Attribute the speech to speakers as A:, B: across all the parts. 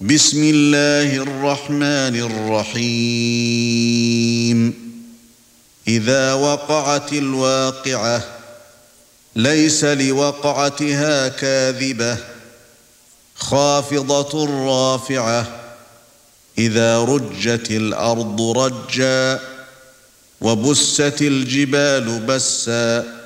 A: بسم الله الرحمن الرحيم. إذا وقعت الواقعة ليس لوقعتها كاذبة. خافضة رافعة إذا رجت الأرض رجا وبست الجبال بسا.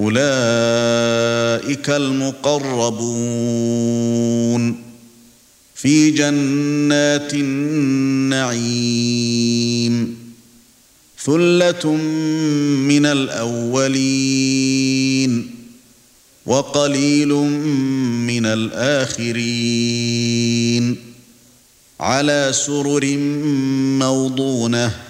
A: أولئك المقربون في جنات النعيم ثلة من الأولين وقليل من الآخرين على سرر موضونة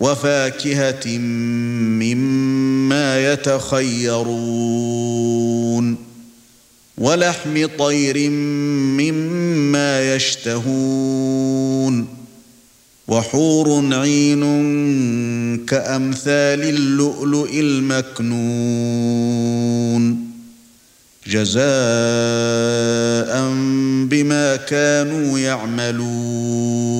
A: وفاكهة مما يتخيرون ولحم طير مما يشتهون وحور عين كأمثال اللؤلؤ المكنون جزاء بما كانوا يعملون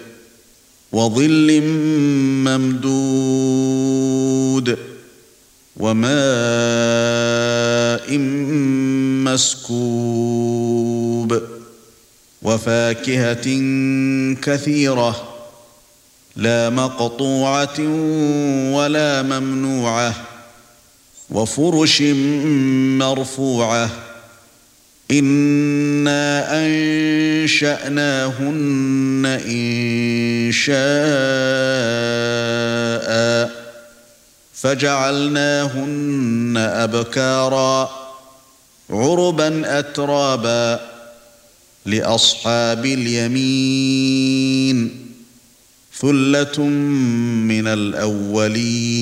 A: وظل ممدود وماء مسكوب وفاكهة كثيرة لا مقطوعة ولا ممنوعة وفرش مرفوعة أنا انشاناهن ان شاء فجعلناهن ابكارا عربا اترابا لاصحاب اليمين ثله من الاولين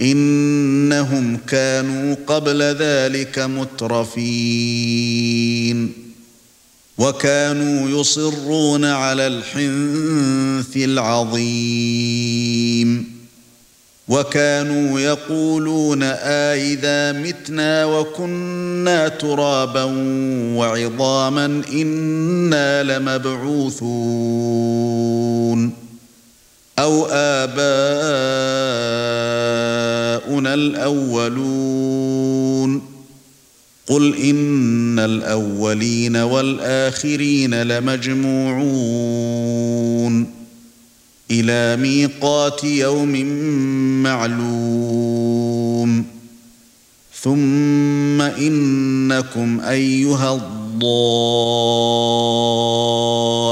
A: إنهم كانوا قبل ذلك مترفين. وكانوا يصرون على الحنث العظيم. وكانوا يقولون آئذا متنا وكنا ترابا وعظاما إنا لمبعوثون. أو آباؤنا الأولون. قل إن الأولين والآخرين لمجموعون. إلى ميقات يوم معلوم. ثم إنكم أيها الضالون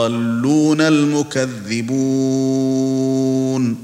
A: الضالون المكذبون.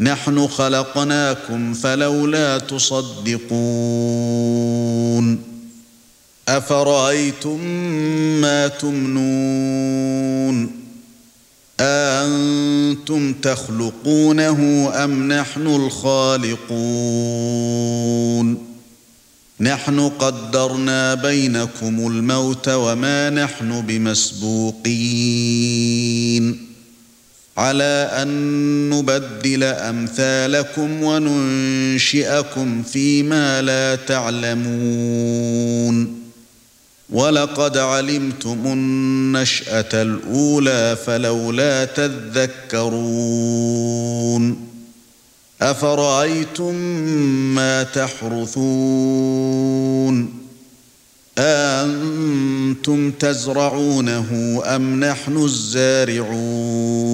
A: نحن خلقناكم فلولا تصدقون أفرأيتم ما تمنون أأنتم تخلقونه أم نحن الخالقون نحن قدرنا بينكم الموت وما نحن بمسبوقين على أن نبدل أمثالكم وننشئكم فيما لا تعلمون. ولقد علمتم النشأة الأولى فلولا تذكرون. أفرأيتم ما تحرثون؟ أنتم تزرعونه أم نحن الزارعون؟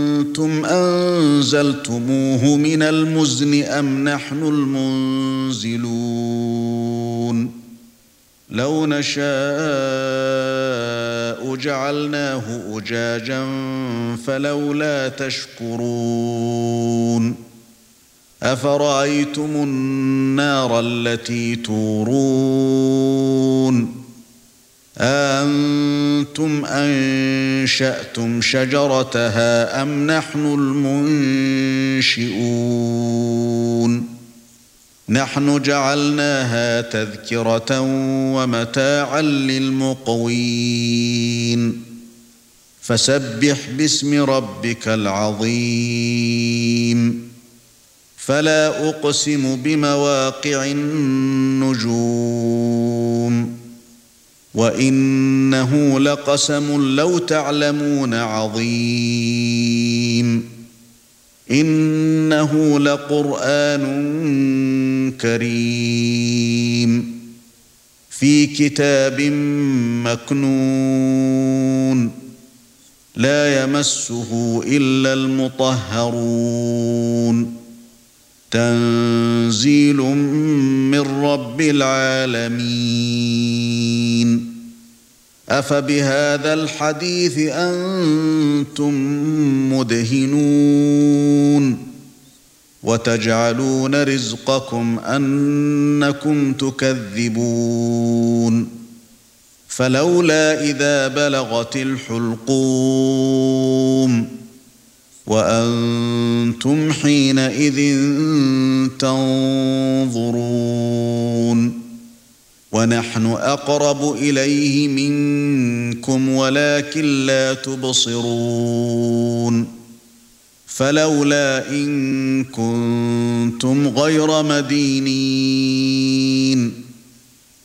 A: أنتم أنزلتموه من المزن أم نحن المنزلون؟ لو نشاء جعلناه أجاجا فلولا تشكرون. أفرأيتم النار التي تورون؟ أنتم انشاتم شجرتها ام نحن المنشئون نحن جعلناها تذكره ومتاعا للمقوين فسبح باسم ربك العظيم فلا اقسم بمواقع النجوم وإنه لقسم لو تعلمون عظيم. إنه لقرآن كريم. في كتاب مكنون. لا يمسه إلا المطهرون. تنزيل من رب العالمين. أفبهذا الحديث أنتم مدهنون. وتجعلون رزقكم أنكم تكذبون. فلولا إذا بلغت الحلقوم. وأنتم حينئذ تنظرون ونحن أقرب إليه منكم ولكن لا تبصرون فلولا إن كنتم غير مدينين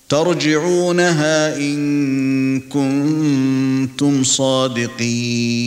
A: ترجعونها إن كنتم صادقين